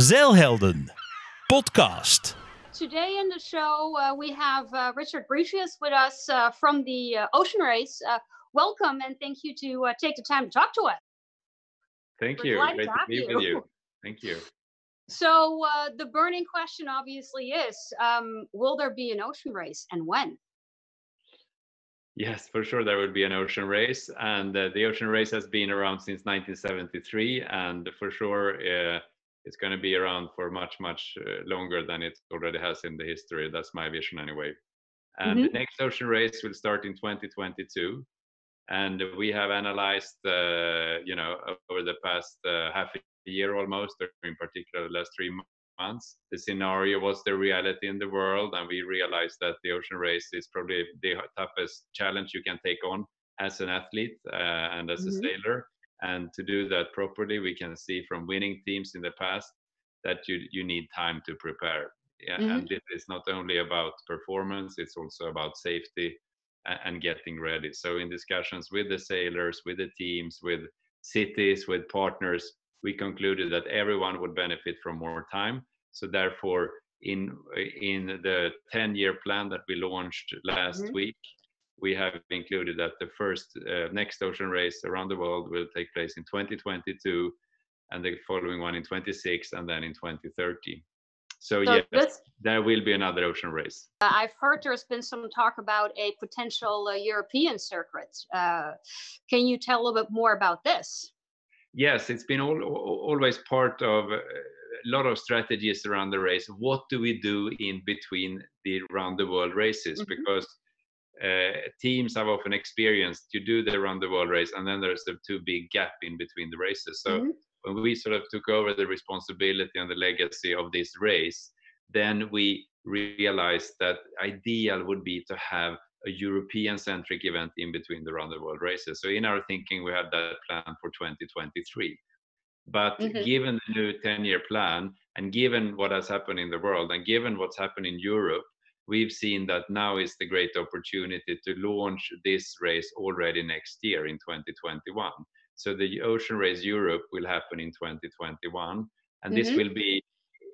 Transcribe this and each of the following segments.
Zeilhelden podcast. Today in the show, uh, we have uh, Richard Brisius with us uh, from the uh, Ocean Race. Uh, welcome and thank you to uh, take the time to talk to us. Thank We're you. glad Great to to have be you. with you. Thank you. So, uh, the burning question obviously is um, Will there be an ocean race and when? Yes, for sure there would be an ocean race, and uh, the ocean race has been around since 1973, and for sure uh, it's going to be around for much, much uh, longer than it already has in the history. That's my vision anyway. And the next ocean race will start in 2022, and we have analyzed, uh, you know, over the past uh, half a year almost, or in particular the last three months, the scenario was the reality in the world, and we realized that the ocean race is probably the toughest challenge you can take on as an athlete uh, and as a Mhm. sailor. And to do that properly, we can see from winning teams in the past that you you need time to prepare. Yeah, Mhm. and it is not only about performance; it's also about safety a- and getting ready. So, in discussions with the sailors, with the teams, with cities, with partners, we concluded that everyone would benefit from more time. So, therefore, in in the 10-year plan that we launched last Mhm. week, we have included that the first uh, next ocean race around the world will take place in 2022, and the following one in 26, and then in 2030. So, So yes, this, there will be another ocean race. uh, I've heard there's been some talk about a potential uh, European circuit. Uh, can you tell a little bit more about this? Yes, it's been all, always part of uh, a lot of strategies around the race. What do we do in between the round the world races? Mhm. Because teams have often experienced you do the round the world race, and then there's a too big gap in between the races. So Mhm. when we sort of took over the responsibility and the legacy of this race, then we realized that ideal would be to have a European centric event in between the round the world races. So in our thinking, we had that plan for 2023. But Mhm. given the new 10 year plan and given what has happened in the world and given what's happened in Europe, we've seen that now is the great opportunity to launch this race already next year in 2021. So the Ocean Race Europe will happen in 2021, and this Mhm. will be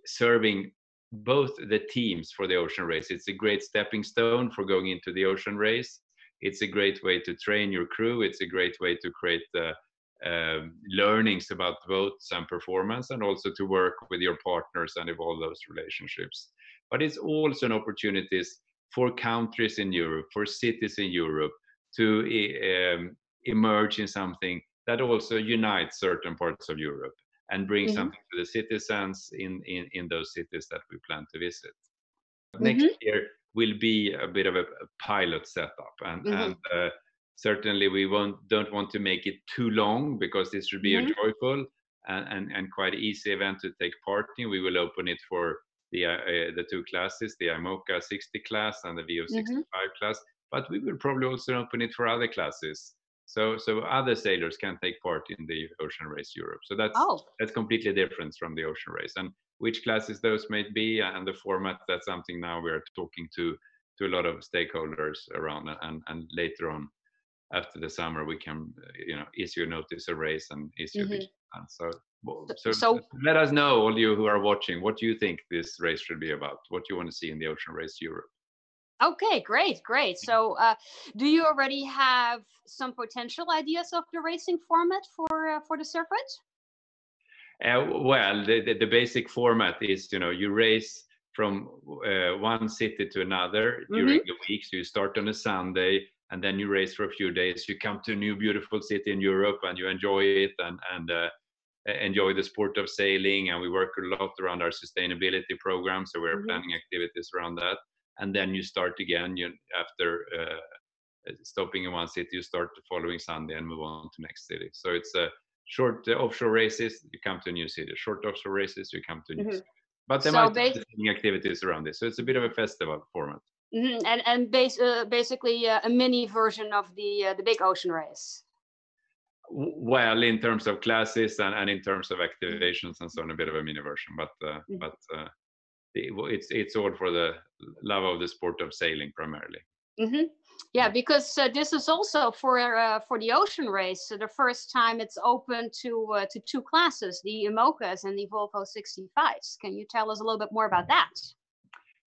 serving both the teams for the ocean race. It's a great stepping stone for going into the ocean race. It's a great way to train your crew. It's a great way to create uh, um, learnings about boats and performance, and also to work with your partners and evolve those relationships. But it's also an opportunity for countries in Europe, for cities in Europe, to um, emerge in something that also unites certain parts of Europe and bring Mhm. something to the citizens in, in, in those cities that we plan to visit. Next year will be a bit of a, a pilot setup, and, Mhm. and uh, certainly we won't, don't want to make it too long because this should be a joyful and, and, and quite easy event to take part in. We will open it for the, uh, uh, the two classes, the IMOCA 60 class and the VO65 class, but we will probably also open it for other classes. So, so other sailors can take part in the Ocean Race Europe. So that's Oh, that's completely different from the ocean race and which classes those may be and the format that's something now we're talking to to a lot of stakeholders around and and later on after the summer we can uh, you know issue a notice of race and issue a Mhm. big plan so So- so, so- let us know all you who are watching what do you think this race should be about what do you want to see in the ocean race europe okay, great, great. So, uh, do you already have some potential ideas of the racing format for uh, for the circuit? Uh, well, the, the, the basic format is, you know, you race from uh, one city to another during the week. So you start on a Sunday and then you race for a few days. You come to a new beautiful city in Europe and you enjoy it and, and uh, enjoy the sport of sailing. And we work a lot around our sustainability program. So we're Mhm. planning activities around that. And then you start again you, after uh, stopping in one city, you start the following Sunday and move on to next city. So it's a short uh, offshore races, you come to a new city. Short offshore races, you come to a new Mhm. city. But there So might be activities around this. So it's a bit of a festival format. Mhm, And and bas- uh, basically uh, a mini version of the uh, the big ocean race. Well, in terms of classes and, and in terms of activations and so on, a bit of a mini version. But uh, Mhm. but uh, the- it's it's all for the love of the sport of sailing primarily. Mm-hmm. Yeah, because uh, this is also for uh, for the ocean race so the first time it's open to uh, to two classes, the IMOCAs and the Volvo 65s. Can you tell us a little bit more about that?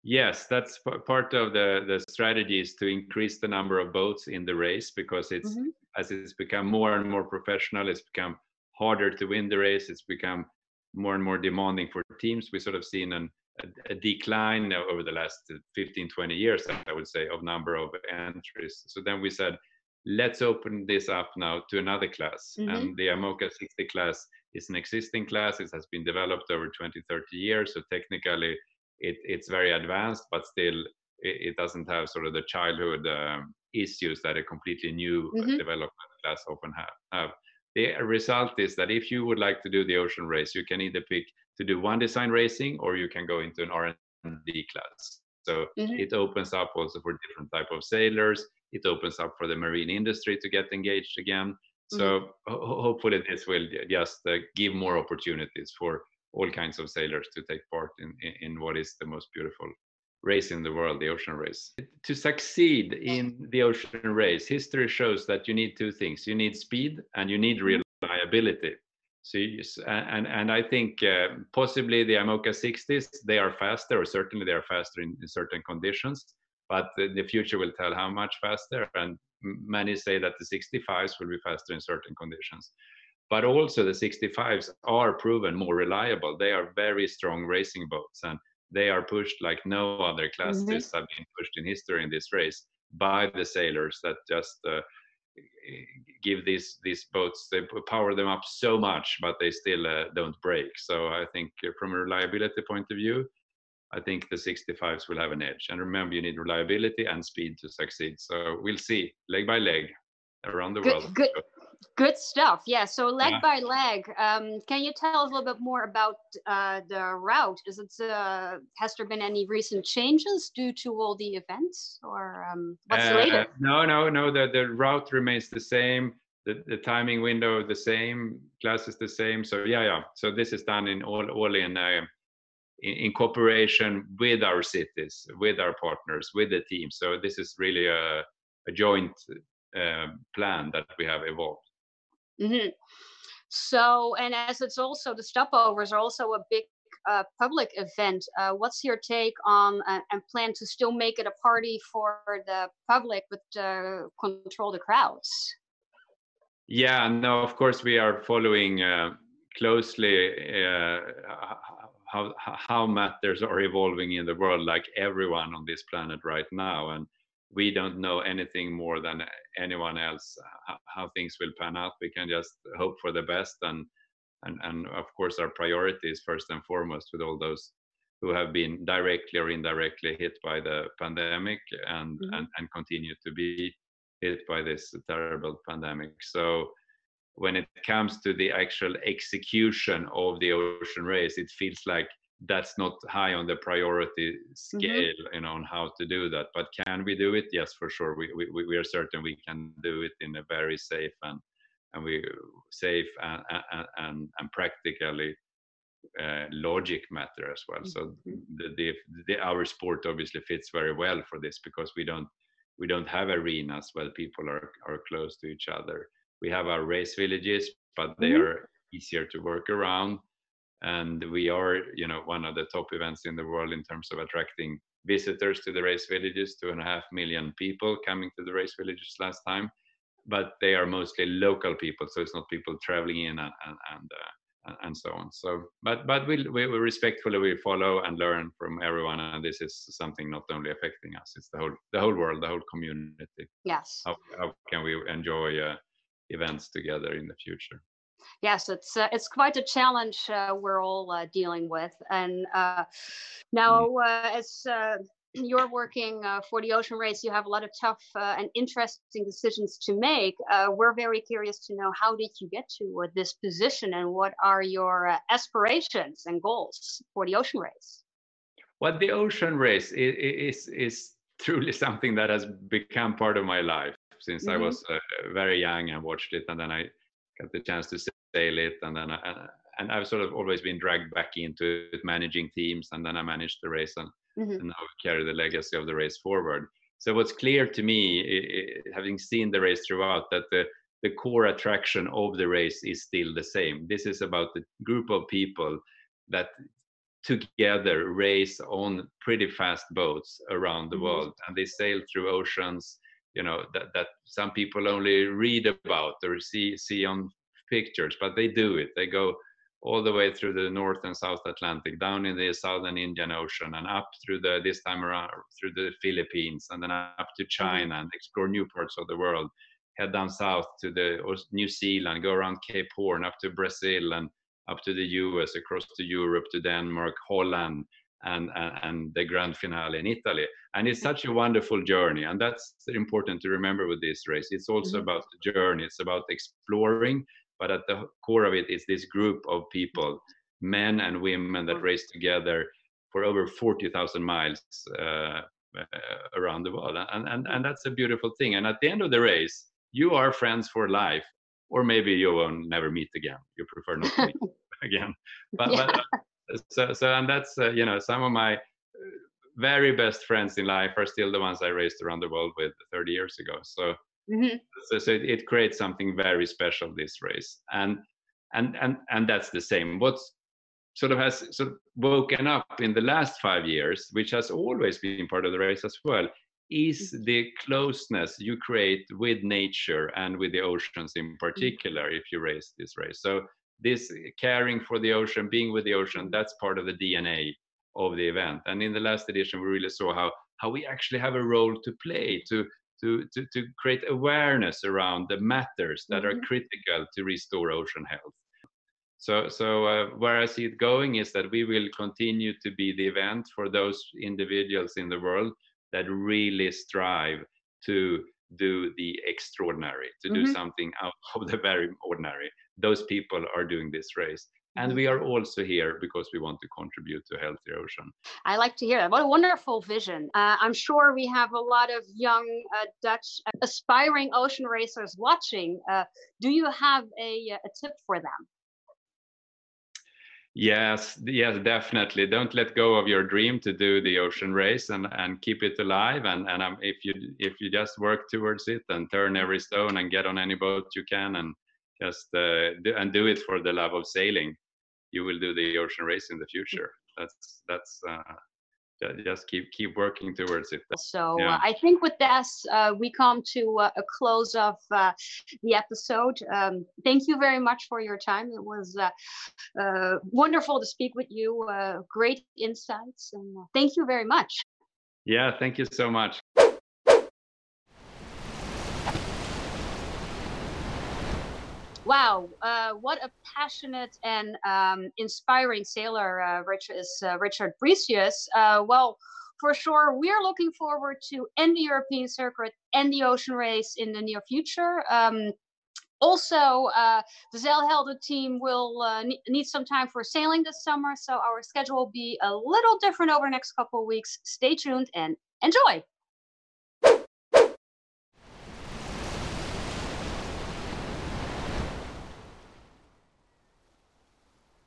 Yes, that's part of the the strategy is to increase the number of boats in the race because it's mm-hmm. as it's become more and more professional, it's become harder to win the race. It's become more and more demanding for teams. We sort of seen an a, a, decline over the last 15 20 years i would say of number of entries so then we said let's open this up now to another class mm-hmm. and the IMOCA 60 class is an existing class it has been developed over 20 30 years so technically it, it's very advanced but still it, it, doesn't have sort of the childhood um, issues that a completely new mm-hmm. development class often have, have the result is that if you would like to do the ocean race you can either pick to do one design racing or you can go into an R&D class. So mm-hmm. it opens up also for different type of sailors. It opens up for the marine industry to get engaged again. So mm-hmm. ho- hopefully this will just uh, give more opportunities for all kinds of sailors to take part in, in, in what is the most beautiful race in the world, the ocean race. To succeed in the ocean race, history shows that you need two things. You need speed and you need mm-hmm. reliability. So and and I think uh, possibly the IMOCA 60s they are faster, or certainly they are faster in, in certain conditions. But the, the, future will tell how much faster. And many say that the 65s will be faster in certain conditions. But also the 65s are proven more reliable. They are very strong racing boats, and they are pushed like no other classes mm-hmm. have been pushed in history in this race by the sailors that just uh, give these these boats they power them up so much but they still uh, don't break so i think uh, from a reliability point of view i think the 65s will have an edge and remember you need reliability and speed to succeed so we'll see leg by leg around the good, world good Good stuff. Yeah. So leg yeah. by leg, um, can you tell us a little bit more about uh, the route? Is it uh, has there been any recent changes due to all the events, or um, what's uh, later? No, no, no. The the route remains the same. The, the timing window the same. Class is the same. So yeah, yeah. So this is done in all all in. Uh, in, in cooperation with our cities, with our partners, with the team. So this is really a, a joint uh, plan that we have evolved. Mm-hmm. So, and as it's also the stopovers are also a big uh, public event. Uh, what's your take on uh, and plan to still make it a party for the public but uh, control the crowds? Yeah, no, of course we are following uh, closely uh, how how matters are evolving in the world, like everyone on this planet right now, and we don't know anything more than anyone else how things will pan out we can just hope for the best and and and of course our priority is first and foremost with all those who have been directly or indirectly hit by the pandemic and mm-hmm. and, and continue to be hit by this terrible pandemic so when it comes to the actual execution of the ocean race it feels like that's not high on the priority mm-hmm. scale mm-hmm. you know on how to do that but can we do it yes for sure we, we, we are certain we can do it in a very safe and and we safe and and, and practically uh, logic matter as well so mm-hmm. the, the, the our sport obviously fits very well for this because we don't we don't have arenas where people are are close to each other we have our race villages but they mm-hmm. are easier to work around and we are you know one of the top events in the world in terms of attracting visitors to the race villages two and a half million people coming to the race villages last time. But they are mostly local people so it's not people traveling in and and and, uh, and so on. So but but we, we respectfully we follow and learn from everyone and this is something not only affecting us it's the whole the whole world the whole community. Yes. How, how can we enjoy uh, events together in the future yes, it's uh, it's quite a challenge uh, we're all uh, dealing with. And uh, now, mm. uh, as uh, you're working for the ocean race, you have a lot of tough and interesting decisions to make. we're very curious to know how did you get to this position, and what are your aspirations and goals for the ocean race? Well, the ocean race is is, is truly something that has become part of my life since mm-hmm. I was very young and watched it, and then I got the chance to sail it, and then I, and I've sort of always been dragged back into it, managing teams, and then I managed the race and, mm-hmm. and now carry the legacy of the race forward. so what's clear to me, having seen the race throughout, that the the core attraction of the race is still the same. This is about the group of people that together race on pretty fast boats around the mm-hmm. world and they sail through oceans you know that, that some people only read about or see see on pictures but they do it they go all the way through the north and south atlantic down in the southern indian ocean and up through the this time around through the philippines and then up to mm-hmm. china and explore new parts of the world head down south to the new zealand go around cape horn up to brazil and up to the US, across to Europe, to Denmark, Holland, and, and, and, the grand finale in Italy. And it's such a wonderful journey. And that's important to remember with this race. It's also mm-hmm. about the journey, it's about exploring, but at the core of it is this group of people, men and women that race together for over 40,000 miles uh, uh, around the world. And, and, and that's a beautiful thing. And at the end of the race, you are friends for life or maybe you will never meet again. You prefer not to meet again. But, yeah. but uh, so, so and that's uh, you know some of my uh, very best friends in life are still the ones I raced around the world with 30 years ago. So mm-hmm. so, so it, it, creates something very special this race, and and and and that's the same. What's sort of has sort of woken up in the last five years, which has always been part of the race as well, is mm-hmm. the closeness you create with nature and with the oceans in mm-hmm. particular if you race this race so this caring for the ocean being with the ocean mm-hmm. that's part of the dna of the event and in the last edition we really saw how how we actually have a role to play to to to, to create awareness around the matters that mm-hmm. are critical to restore ocean health so so uh, where i see it going is that we will continue to be the event for those individuals in the world that really strive to do the extraordinary, to mm-hmm. do something out of the very ordinary. Those people are doing this race. And we are also here because we want to contribute to a healthier ocean. I like to hear that. What a wonderful vision. Uh, I'm sure we have a lot of young uh, Dutch aspiring ocean racers watching. Uh, do you have a, a tip for them? Yes, yes, definitely. Don't let go of your dream to do the ocean race and, and keep it alive. And and um, if you if you just work towards it and turn every stone and get on any boat you can and just uh, do, and do it for the love of sailing, you will do the ocean race in the future. That's that's uh, just keep keep working towards it. So yeah. uh, i think with this uh, we come to uh, a close of uh, the episode. Um, thank you very much for your time. It was uh, uh, wonderful to speak with you great insights and thank you very much. Yeah thank you so much wow, uh, what a passionate and um, inspiring sailor uh, Richard is uh, Richard Brisius. Uh, well, for sure, we're looking forward to end the European circuit and the ocean race in the near future. Um, also, uh, the Zeilhelden team will uh, need some time for sailing this summer, so our schedule will be a little different over the next couple of weeks. Stay tuned and enjoy!